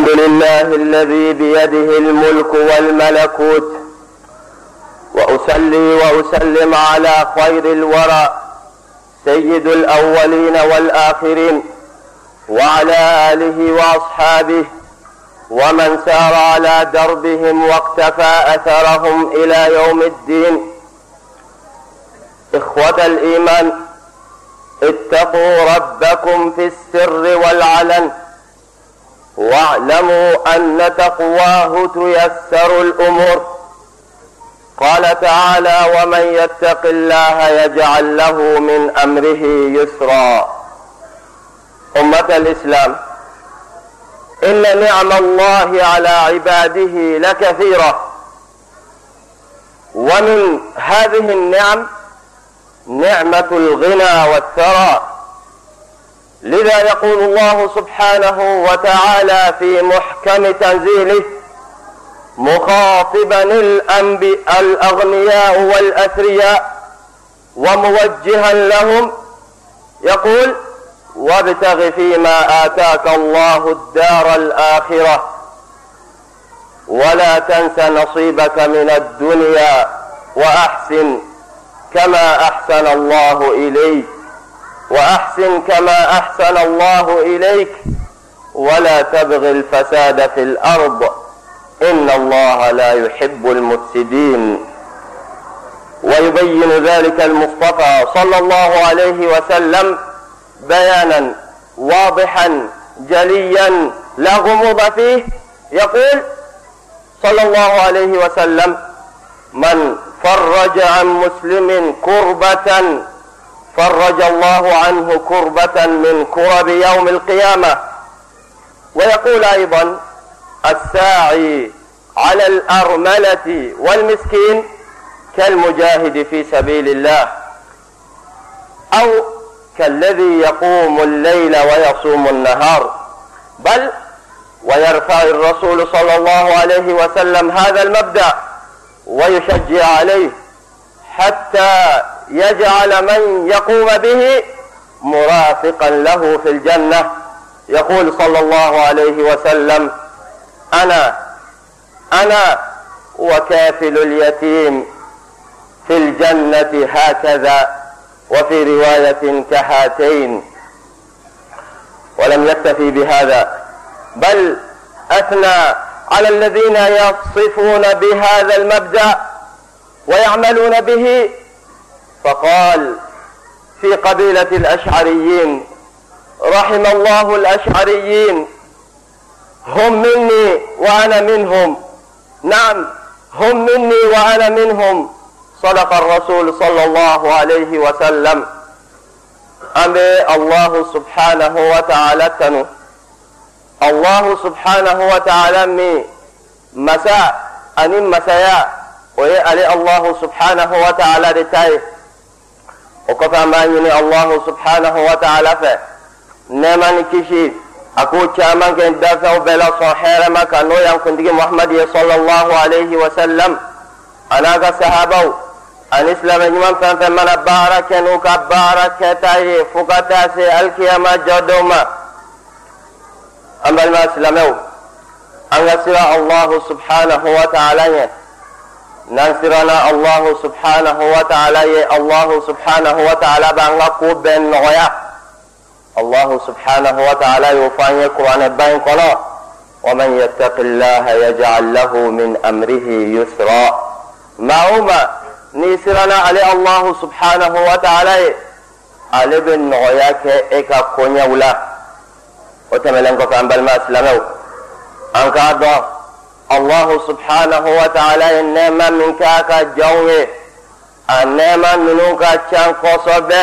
الحمد لله الذي بيده الملك والملكوت. وأصلي وأسلم على خير الورى سيد الأولين والآخرين وعلى آله وأصحابه ومن سار على دربهم واقتفى أثرهم إلى يوم الدين. إخوة الإيمان اتقوا ربكم في السر والعلن واعلموا أن تقواه تيسر الأمور. قال تعالى ومن يتق الله يجعل له من أمره يسرا. أمة الإسلام إن نعم الله على عباده لكثيرة. ومن هذه النعم نعمة الغنى والثراء لذا يقول الله سبحانه وتعالى في محكم تنزيله مخاطبا الأنبياء الأغنياء والأثرياء وموجها لهم يقول وابتغ فيما آتاك الله الدار الآخرة ولا تنس نصيبك من الدنيا وأحسن كما أحسن الله إليك. وأحسن كما أحسن الله إليك ولا تبغ الفساد في الأرض. إن الله لا يحب المفسدين. ويبين ذلك المصطفى صلى الله عليه وسلم بيانا واضحا جليا لا غموض فيه. يقول صلى الله عليه وسلم من فرج عن مسلم كربة فرج الله عنه كربة من كرب يوم القيامة. ويقول أيضا الساعي على الأرملة والمسكين كالمجاهد في سبيل الله أو كالذي يقوم الليل ويصوم النهار. بل ويرفع الرسول صلى الله عليه وسلم هذا المبدأ ويشجع عليه حتى يجعل من يقوم به مرافقا له في الجنة. يقول صلى الله عليه وسلم أنا أنا وكافل اليتيم في الجنة هكذا وفي رواية كهاتين. ولم يكتفي بهذا بل أثنى على الذين يصفون بهذا المبدأ ويعملون به فقال في قبيلة الأشعريين رحم الله الأشعريين هم مني وأنا منهم. نعم هم مني وأنا منهم. صدق الرسول صلى الله عليه وسلم. أمي الله سبحانه وتعالى تنو. الله سبحانه وتعالى مي. مساء أني مساء ويألي الله سبحانه وتعالى رتاي o kɔfɛ an b'a ɲini allahu subhanahu wa ta'ala fɛ nɛɛma ni kisi a k'o caman kɛ dafɛnw bɛɛ la sɔn hɛrɛ ma kan n'o y'an kuntigi muhamadi ye sallallahu alayhi wa sallam a n'a ka sahabaw ani silamɛ ɲuman fɛn fɛn mana baara nansirana allahu subhanahu wa ta'ala ye allahu subhanahu wa ta'ala b'an ka ko bɛɛ nɔgɔya allahu subhanahu wa ta'ala y'o fɔ an ye kuranɛ ba in kɔnɔ ومن يتق الله يجعل له من أمره يسرا ما هما نيسرنا علي الله سبحانه وتعالى ale bɛ nɔgɔya kɛ e ka koɲɛw la o tɛmɛnen kɔfɛ an allahu subhanahu wa ta'ala ye nɛɛma min k'a ka jɔnw ye a nɛɛma ninnu ka can kosɛbɛ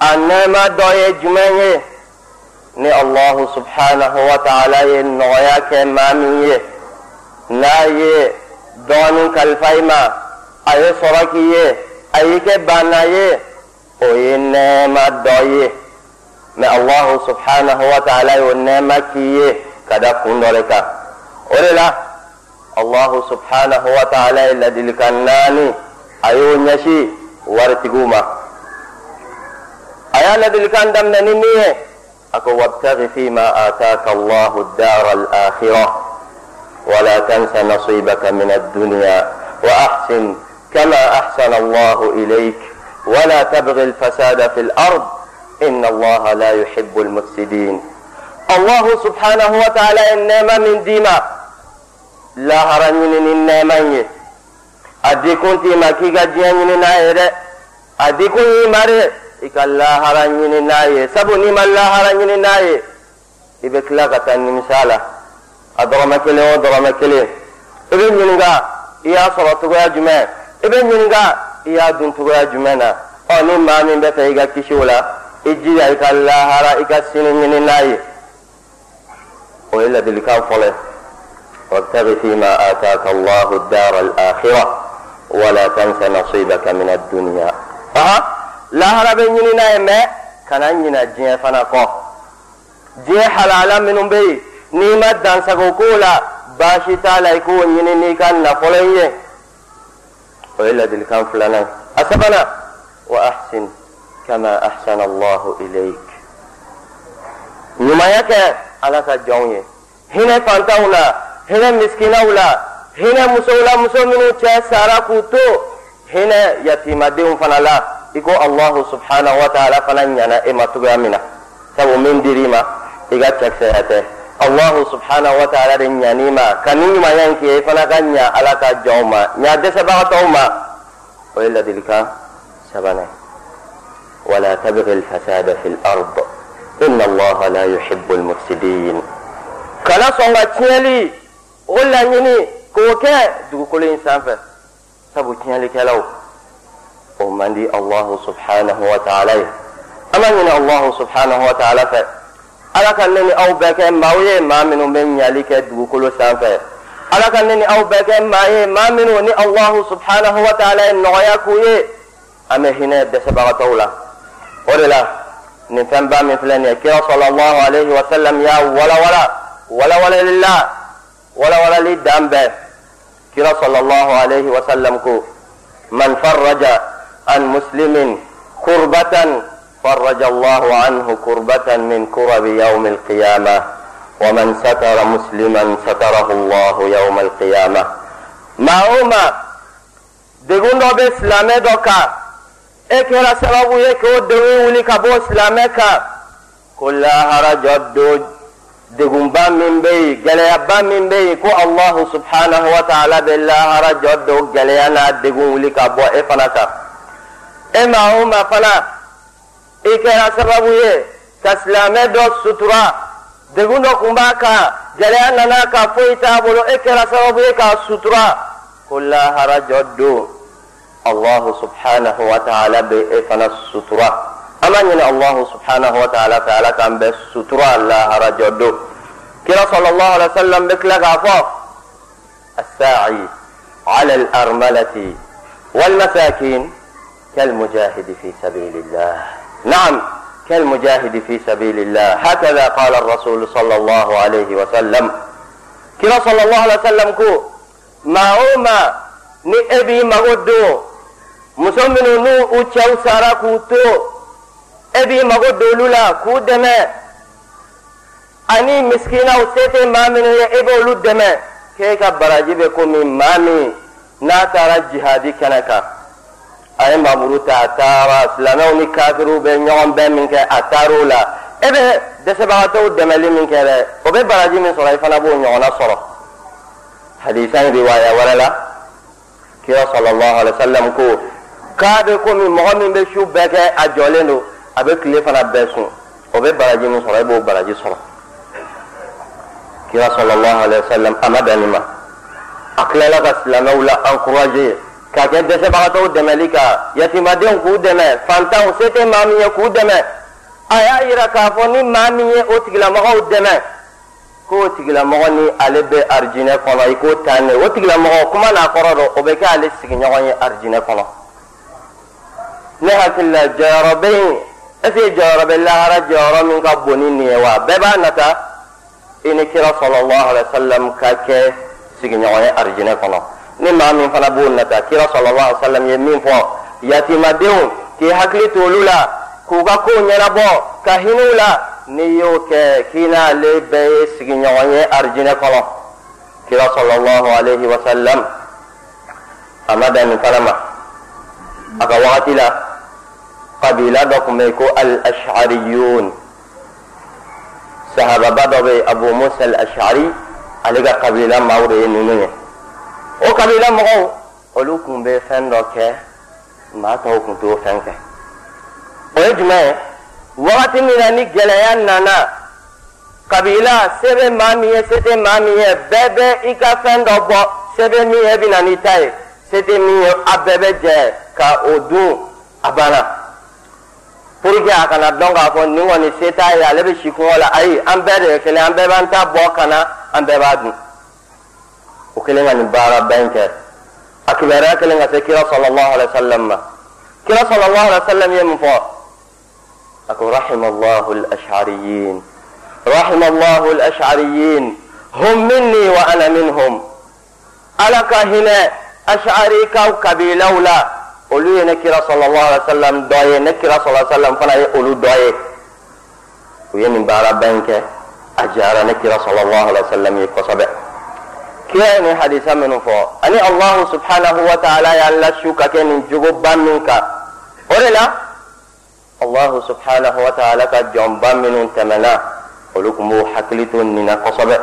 a nɛɛma dɔ ye jumɛn ye ni allahu subhanahu wa ta'ala ye nɔgɔya kɛ maa min ye n'a ye dɔɔnin kalifa i ma a ye sɔrɔ k'i ye a y'i kɛ banna ye o ye nɛɛma dɔ ye mɛ allahu subhanahu wa ta'ala y'o nɛɛma k'i ye ka da kun dɔ de kan o de la allahu subhanahu wa ta'ala ye ladilikan naani a y'o ɲɛsin waritigiw ma a y'a ladilikan daminɛ ni min ye ako wabtaghi fima ataka allahu ddara alakhira ولا تنس نصيبك من الدنيا وأحسن كما أحسن الله إليك ولا تبغي الفساد في الأرض إن الله لا يحب المفسدين الله سبحانه وتعالى إنما من ديما لا هرنين إنما أديكم تيما كيغا جيانين نايرة أديكم يماري إك الله هرنين نايرة سبو نيما الله هرنين نايرة إبك لغة مثالا a dɔrɔmɛ kelen o dɔrɔmɛ kelen i bɛ ɲininka i y'a sɔrɔ cogoya jumɛn i bɛ ɲininka i y'a dun cogoya jumɛn na. Ɔ ni maa min bɛ fɛ i ka kisi o la i jija i ka lahara i ka sini ɲini n'a ye. O ye ladilikan fɔlɔ ye وابتغ فيما آتاك الله الدار الآخرة ولا تنس نصيبك من الدنيا. ها لا هلا بيني نايمه كان نينا جين فانا كو. جين حلالا من بي ني ما دانسا كولا باشي تا يكون ينيني كان نافولينيه ويلا دي كان فلانا اسبنا وأحسن كما أحسن الله إليك. نيما يك على كجونيه هنا فانتونا hinɛ miskinaw la hinɛ musow la muso minnu cɛ sara k'u to hinɛ yatimadenw fana la i ko allahu subhanahu wa ta'ala fana ɲana e ma cogoya min na sabu min dir'i ma i ka cɛkisɛya tɛ allahu subhanahu wa ta'ala de ɲani ma ka ni ɲumanya kɛ i fana ka ɲa ala ka jɔnw ma ɲa dɛsɛbagatɔw ma o ye ladilikan sabanan alfasada fi lard inna allaha la yuhibbu almufsidin kana sɔn ka tiɲɛli o laɲini k'o kɛ? Dugukolo in sanfɛ. Sabu tiɲɛlikɛlaw o man di allahu subhanahu wa ta'ala ye. An ma ɲini allahu subhanahu wa ta'ala fɛ. Ala ka ne ni aw bɛɛ kɛ maaw ye maa minnu bɛ ɲali kɛ dugukolo sanfɛ. Ala ka ne ni aw bɛɛ kɛ maa ye maa minnu ni allahu subhanahu wa ta'ala ye nɔgɔya k'u ye. An bɛ hinɛ dɛsɛbagatɔw la. O de la nin fɛnba min filɛ nin ye. Kira sɔlɔlɔhu alayhi wa sallam y'a walawala. Walawalali la walawalali dan bɛɛ kira sɔlɔlɔhu alayhi wa sallam ko man farraja an muslimin kurbatan فرج الله عنه كربة من كرب يوم القيامة ومن ستر مسلما ستره الله يوم القيامة ما هما دغون دو بسلامه دوكا k'o degun wuli ka bɔ silamɛ kan ko lahara jɔ don degunba min bɛ yen gɛlɛyaba min bɛ yen ko allahu subhanahu wa ta'ala bɛ lahara jɔ don gɛlɛya n'a degun wuli ka bɔ e fana kan e maa o maa fana i kɛra sababu ye ka silamɛ dɔ sutura degun dɔ kun b'a kan gɛlɛya nana ka foyi t'a bolo e kɛra sababu ye k'a sutura. Ko lahara jɔ don allahu subhanahu wa ta'ala bɛ e fana sutura an b'a ɲini allahu subhanahu wa ta'ala fɛ ala k'an bɛ sutura lahara jɔ don kira sallallahu alaihi wa sallam bɛ tila k'a fɔ الساعي على الأرملة والمساكين كالمجاهد في سبيل الله نعم كالمجاهد في سبيل الله هكذا قال الرسول صلى الله عليه وسلم كلا صلى الله عليه وسلم كو ما أوما ni ebi mago do muso minnu n'u u to ebi mago d'olu la k'u dɛmɛ ani miskinaw se tɛ maa minnu ye e b'olu dɛmɛ k'e ka baraji bɛ komi maa min n'a taara jihadi kɛnɛ kan a ye mamuru ta a taara silamɛw ni kafiriw bɛ ɲɔgɔn bɛn min kɛ a taar'o la e bɛ dɛsɛbagatɔw dɛmɛli min kɛ dɛ o bɛ baraji min sɔrɔ i fana b'o ɲɔgɔnna sɔrɔ hadisa in riwaya wɛrɛ la kira sɔlɔlɔhu alayhi wa sallam ko k'a bɛ komi mɔgɔ min bɛ su bɛɛ kɛ a jɔlen don a bɛ tile fana bɛɛ sun. O bɛ baraji min sɔrɔ e b'o baraji sɔrɔ. Kira sɔlɔlɔhu alayhi wa sallam a ma dan nin ma. A tilala ka silamɛw la encourager ka kɛ dɛsɛbagatɔw dɛmɛli kan. Yatimadenw k'u dɛmɛ. Fantanw se tɛ maa min ye k'u dɛmɛ. A y'a yira k'a fɔ ni maa min ye o tigilamɔgɔw dɛmɛ k'o tigilamɔgɔ ni ale bɛ arijinɛ kɔnɔ i k'o taa ne. O tigilamɔgɔ kuma n'a kɔrɔ dɔn o bɛ kɛ ale sigiɲɔgɔn ye arijinɛ kɔnɔ. Ne hakili la jɔyɔrɔ bɛ yen ɛseke jɔyɔrɔ bɛ lahara jɔyɔrɔ min ka bon ni nin ye wa bɛɛ b'a nata i ni kira sɔlɔlɔhu alayhi wa sallam ka kɛ sigiɲɔgɔn ye arijinɛ kɔnɔ. ni maa min fana b'o nata kira sallallahu alaihi wasallam ye min fɔ yatimadenw k'i hakili to olu la k'u ka kow ɲɛnabɔ ka hinɛ u la n'i y'o kɛ k'i n'ale bɛɛ ye sigiɲɔgɔn ye arijinɛ kɔnɔ kira sɔlɔlɔhu alayhi wa sallam a ma dan nin fana ma a ka wagati la kabila dɔ tun bɛ yen ko al ashariyun sahababa dɔ bɛ yen abu musa al ashari ale ka kabila maaw de ye ninnu ye o kabila mɔgɔw olu tun bɛ fɛn dɔ kɛ maa tɔw tun t'o fɛn kɛ o ye jumɛn ye wagati min na ni gɛlɛya nana kabila se bɛ maa min ye se tɛ maa min ye bɛɛ bɛ i ka fɛn dɔ bɔ se bɛ min ye e bɛ na n'i ta ye se tɛ min ye a bɛɛ bɛ jɛ ka o dun a banna pour que a kana dɔn k'a fɔ nin kɔni se t'a ye ale bɛ si kungo la ayi an bɛɛ de ye kelen an bɛɛ b'an ta bɔ ka na an bɛɛ b'a dun o kelen ka nin baara bɛɛ in kɛ a kibaruya kelen ka se kira sɔlɔlɔhu alayhi wa sallam ma kira sɔlɔlɔhu alayhi wa sallam ye mun fɔ أقول رحم الله الأشعريين رحم الله الأشعريين هم مني وأنا منهم ألك هنا أشعري كو كبيلة ولا olu ye ne kira sɔlɔlɔ alaihi wa sallam dɔ ye ne kira sɔlɔlɔ alaihi wa sallam fana ye olu dɔ ye u ye nin baara bɛɛ in kɛ a diyara ne kira sɔlɔlɔ alaihi wa sallam ye kosɛbɛ kira ye nin hadisa minnu fɔ ani allahu subhanahu wa ta'ala y'an lasu ka kɛ nin jogoba min kan o de la allahu subhanahu wa ta'ala ka jɔnba minnu tɛmɛna olu tun b'u hakili to nin na kosɛbɛ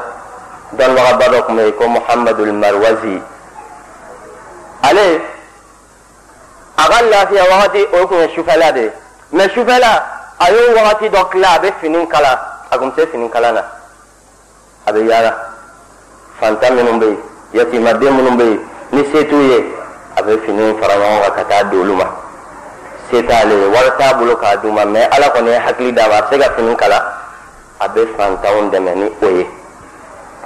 dɔnnibagaba dɔ tun bɛ yen ko muhammadul marwazi ale a ka lafiya wagati o tun ye sufɛla de. Ye mɛ sufɛla a y'o wagati dɔ tila a bɛ fini kala. A tun tɛ fini kala na. A bɛ yaala fantan minnu bɛ yen yatimaden minnu bɛ yen ni se t'u ye. A bɛ fini fara ɲɔgɔn kan ka taa di olu ma se t'ale ye wari t'a bolo k'a d'u ma mɛ ala kɔni ye hakili d'a ma a bɛ se ka fini kala. A bɛ fantanw dɛmɛ ni o ye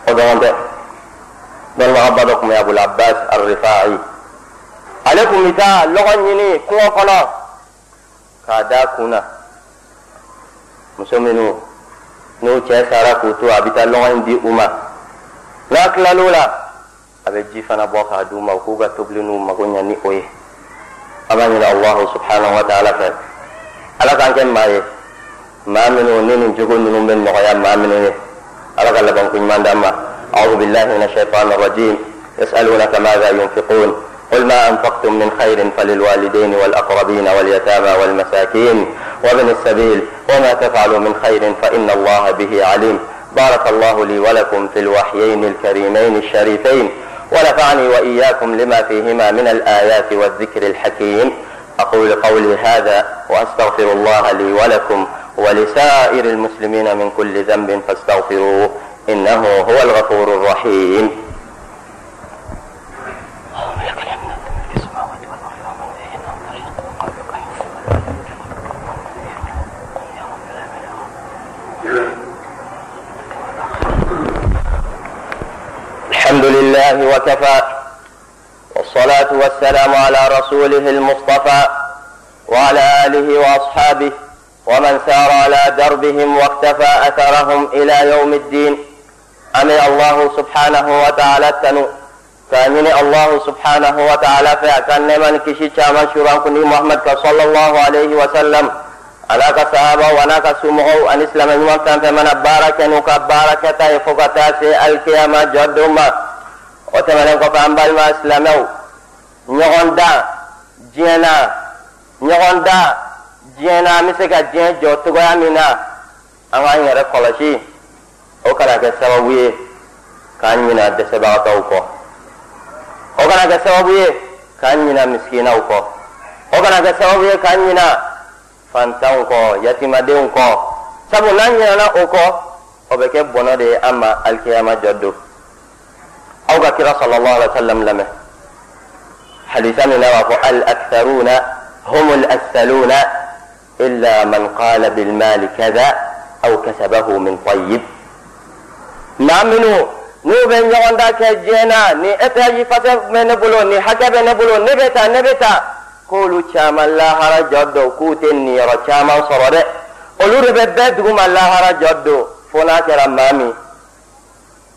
o dɔrɔn tɛ dɔnnibagaba dɔ tun bɛ abul abbas arifa'i ale tun bɛ taa lɔgɔ ɲini kungo kɔnɔ k'a da kun na muso minnu n'u cɛ sara k'u to a bɛ taa lɔgɔ in di u ma n'a tilal'o la a bɛ ji fana bɔ k'a d'u ma u k'u ka tobili n'u mago ɲɛ ni o ye an b'a ɲini alahu subhanahu wa ta'ala fɛ ala k'an kɛ maa ye maa minnu ni nin cogo ninnu bɛ nɔgɔya maa minnu ye ala ka labanko ɲuman d'an ma أعوذ بالله من الشيطان الرجيم يسألونك ماذا ينفقون قل ما أنفقتم من خير فللوالدين والأقربين واليتامى والمساكين وابن السبيل وما تفعلوا من خير فإن الله به عليم. بارك الله لي ولكم في الوحيين الكريمين الشريفين. ونفعني وإياكم لما فيهما من الآيات والذكر الحكيم. أقول قولي هذا وأستغفر الله لي ولكم ولسائر المسلمين من كل ذنب فاستغفروه إنه هو الغفور الرحيم. الحمد لله وكفى والصلاة والسلام على رسوله المصطفى وعلى آله وأصحابه ومن سار على دربهم واقتفى أثرهم إلى يوم الدين. أمي الله سبحانه وتعالى تنو كأنني الله سبحانه وتعالى فأكن من كشي شاما شران كني محمد صلى الله عليه وسلم. على كصحابة وأنا كسمعوا أن إسلام يوم كان فمن بارك نوك بارك تايفوك تاسي الكيامة جدوما وتمنى كفان بالما إسلامو ɲɔgɔn dan diɲɛ na ɲɔgɔn dan diɲɛ na an bɛ se ka diɲɛ jɔ cogoya min na an k'an yɛrɛ kɔlɔsi o kana kɛ sababu ye k'an ɲina dɛsɛbagatɔw kɔ o kana kɛ sababu ye k'an ɲina misikinaw kɔ o kana kɛ sababu ye k'an ɲina fantanw kɔ yatimadenw kɔ sabu n'an ɲinana o kɔ o bɛ kɛ bɔnɔ de ye an ma alikiyama jɔ don aw ka kira sɔlɔlɔhu alaihi wa sallam lamɛn حديثان لا الأكثرون هم الأسلون إلا من قال بالمال كذا أو كسبه من طيب ما منو n'u bɛ ɲɔgɔn da kɛ diɲɛ na ni etaji fasa bɛ ne bolo ni hakɛ bɛ ne bolo ne bɛ taa ne bɛ taa k'olu caman lahara jɔ don k'u tɛ niyɔrɔ caman sɔrɔ dɛ olu de bɛ bɛɛ duguma lahara jɔ don fo n'a kɛra maa min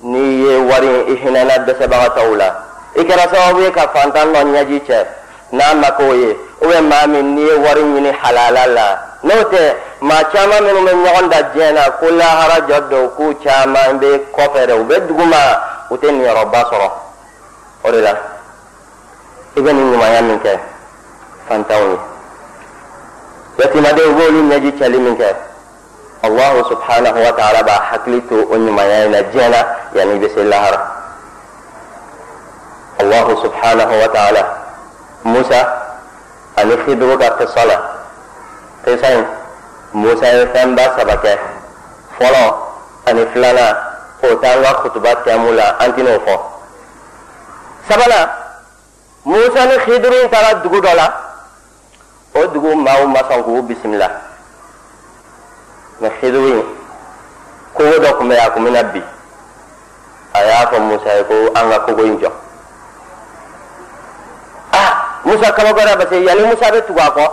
n'i ye wari i hinɛna dɛsɛbagatɔw la i kɛra sababu ye ka fantan dɔ ɲɛji cɛ n'a ma k'o ye ubiyɛn maa min n'i ye wari ɲini halala la n'o tɛ maa caman minnu bɛ ɲɔgɔn da diɲɛ na ko lahara jɔ dɔw k'u caman bɛ kɔfɛ dɛ u bɛ duguma u tɛ niyɔrɔba sɔrɔ o de la i bɛ nin ɲumanya min kɛ fantanw ye yatimaden u b'olu ɲɛji cɛli min kɛ allahu subhanahu wa ta'ala b'a hakili to o ɲumanya in na diɲɛ na yanni i bɛ se lahara allahu subhanahu wa ta'ala musa ani khidiru ka kisa la kisa in musa ye fɛnba saba kɛ fɔlɔ ani filanan o t'an ka kutuba tɛmu la an tɛn'o fɔ sabanan musa ni khidiru taara dugu dɔ la o dugu maaw ma sɔn k'u bisimila mɛ khidiru kogo dɔ tun bɛ yen a tun bɛna bi a y'a fɔ musa ye ko an ka kogo in jɔ ah musa kabakɔrɔ parce que yanni musa bɛ tugu a kɔ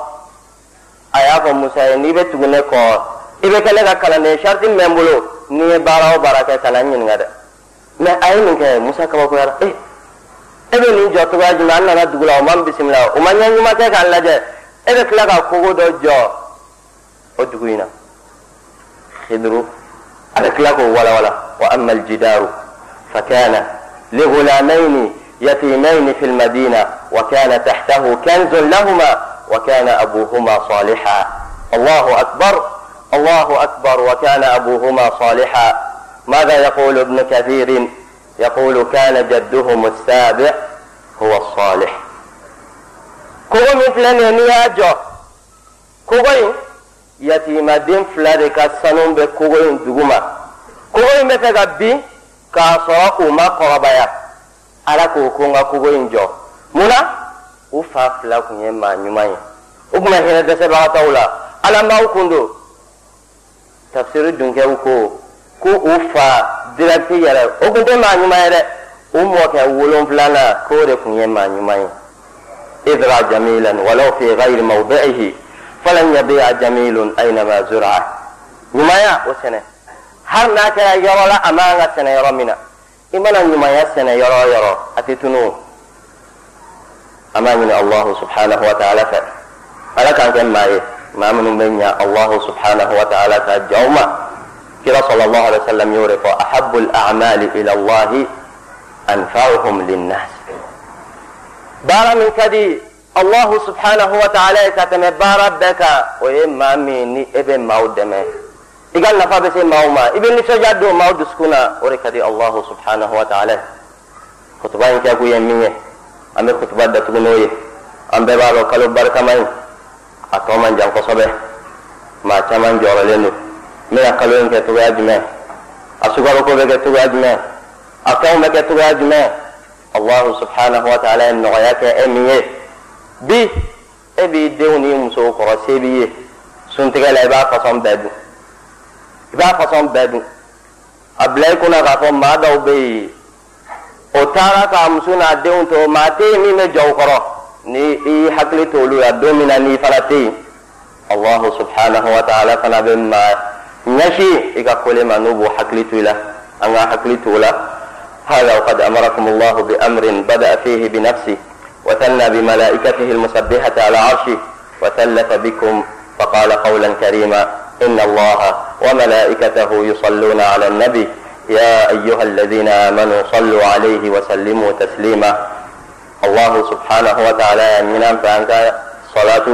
a y'a fɔ musa ye n'i bɛ tugu ne kɔ i bɛ kɛ ne ka kalanden sariti min bɛ n bolo n'i ye baara o baara kɛ kana n ɲininka dɛ mɛ a ye nin kɛ musa kabakoyara e e bɛ nin jɔ cogoya jumɛn an nana dugu la o ma n bisimila o ma ɲɛ ɲuman kɛ k'an lajɛ e bɛ tila ka kogo dɔ jɔ o dugu in na hiduru a bɛ tila k'o walawala wa amma aljidaru وكان تحته كنز لهما وكان أبوهما صالحا. الله أكبر الله أكبر وكان أبوهما صالحا. ماذا يقول ابن كثير؟ يقول كان جدهم السابع هو الصالح. kogo min filɛ nin ye n'i y'a jɔ kogo in yatiimaden fila de ka sanu bɛ kogo in duguma kogo in bɛ fɛ ka bin k'a sɔrɔ u ma kɔrɔbaya ala k'o ko n ka kogo in jɔ mun u fa fila tun ye maa ɲuman ye u tun bɛ hinɛ dɛsɛbagatɔw la ala m'aw kun don tafsiri dunkɛw ko ko u fa dirɛti yɛrɛ o tun tɛ maa ɲuman ye dɛ u mɔkɛ wolonfilanan k'o de tun ye maa ɲuman ye. إذ جميلا ولو في غير موضعه فلن يبيع جميل أينما زرع. نمايا وسنة. هل ناك يرى لا أمانة سنة يرى منا. إما نمايا سنة يرى يرى أتتنو أمامنا الله سبحانه وتعالى فألا كان جمعه ما, إيه؟ ما من منيا الله سبحانه وتعالى فجوما كلا صلى الله عليه وسلم يورق أحب الأعمال إلى الله أنفعهم للناس. Baara min ka di allahu subhanahu wa ta'ala ye ka tɛmɛ baara bɛɛ kan o ye maa min ni e bɛ maaw dɛmɛ i ka nafa bɛ se maaw ma i bɛ nisɔndiya don maaw dusukun na o de ka di allahu subhanahu wa ta'ala ye kutuba in kɛ kun ye min ye an bɛ kutuba datugu n'o ye an bɛɛ b'a dɔn kalo barikama in a tɔ man jan kosɛbɛ maa caman jɔyɔrɔlen don n bɛna kalo in kɛ cogoya jumɛn a sukaroko bɛ kɛ cogoya jumɛn a fɛnw bɛ kɛ cogoya jumɛn allahu subhanahu wa ta'ala ye nɔgɔya kɛ e min ye. Bi e b'i denw ni musow kɔrɔ se b'i ye. Suntigɛ la i b'a fasɔn bɛɛ dun. I b'a fasɔn bɛɛ dun. A bila i kunna k'a fɔ maa dɔw bɛ yen. O taara k'a muso n'a denw to maa tɛ yen min bɛ jɔ o kɔrɔ. Ni i y'i hakili to olu la don min na n'i fana tɛ yen. Allahu subhanahu wa ta'ala fana bɛ maa ɲɛsin i ka kole ma n'u b'o hakili to i la. An ka hakili to o la هذا وقد أمركم الله بأمر بدأ فيه بنفسه وثنى بملائكته المسبحة على عرشه وثلث بكم فقال قولا كريما إن الله وملائكته يصلون على النبي. يا أيها الذين آمنوا صلوا عليه وسلموا تسليما. الله سبحانه وتعالى من فأنك صلاة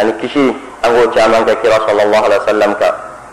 أن كشي أنه جامعك كرا صلى الله عليه وسلم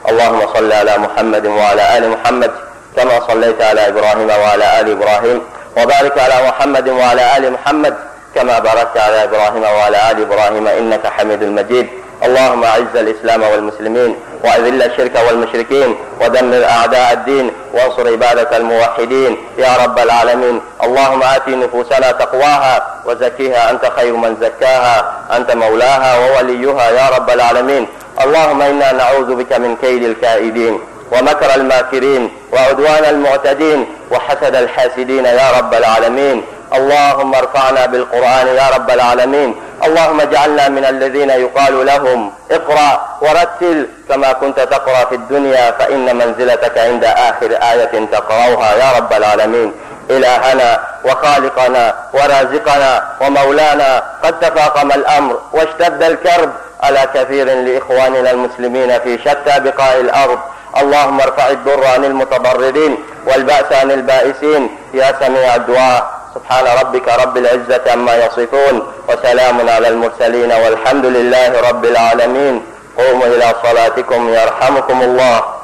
اللهم صل على محمد وعلى آل محمد. كما صليت على إبراهيم وعلى آل إبراهيم وبارك على محمد وعلى آل محمد كما باركت على إبراهيم وعلى آل إبراهيم إنك حميد مجيد. اللهم أعز الإسلام والمسلمين وأذل الشرك والمشركين ودمر أعداء الدين وانصر عبادك الموحدين. يا رب العالمين اللهم آت نفوسنا تقواها وزكيها أنت خير من زكاها أنت مولاها ووليها يا رب العالمين. اللهم إنا نعوذ بك من كيد الكائدين. ومكر الماكرين وعدوان المعتدين وحسد الحاسدين يا رب العالمين. اللهم ارفعنا بالقرآن يا رب العالمين. اللهم اجعلنا من الذين يقال لهم اقرأ ورتل كما كنت تقرأ في الدنيا فإن منزلتك عند آخر آية تقرأها يا رب العالمين. إلهنا وخالقنا ورازقنا ومولانا قد تفاقم الأمر واشتد الكرب. على كثير لإخواننا المسلمين في شتى بقاع الأرض؟ اللهم ارفع الضر عن المتضررين والبأس عن البائسين. يا سميع الدعاء سبحان ربك رب العزة عما يصفون وسلام على المرسلين والحمد لله رب العالمين. قوموا إلى صلاتكم يرحمكم الله.